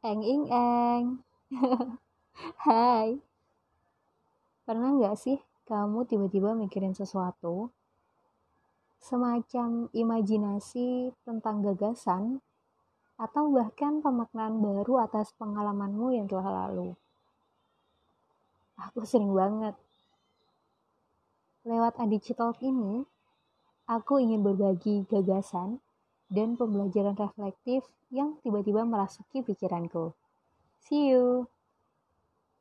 Eng ing eng. Hai. Pernah nggak sih kamu tiba-tiba mikirin sesuatu? Semacam imajinasi tentang gagasan atau bahkan pemaknaan baru atas pengalamanmu yang telah lalu. Aku sering banget. Lewat Adici Talk ini, aku ingin berbagi gagasan dan pembelajaran reflektif yang tiba-tiba merasuki pikiranku. See you!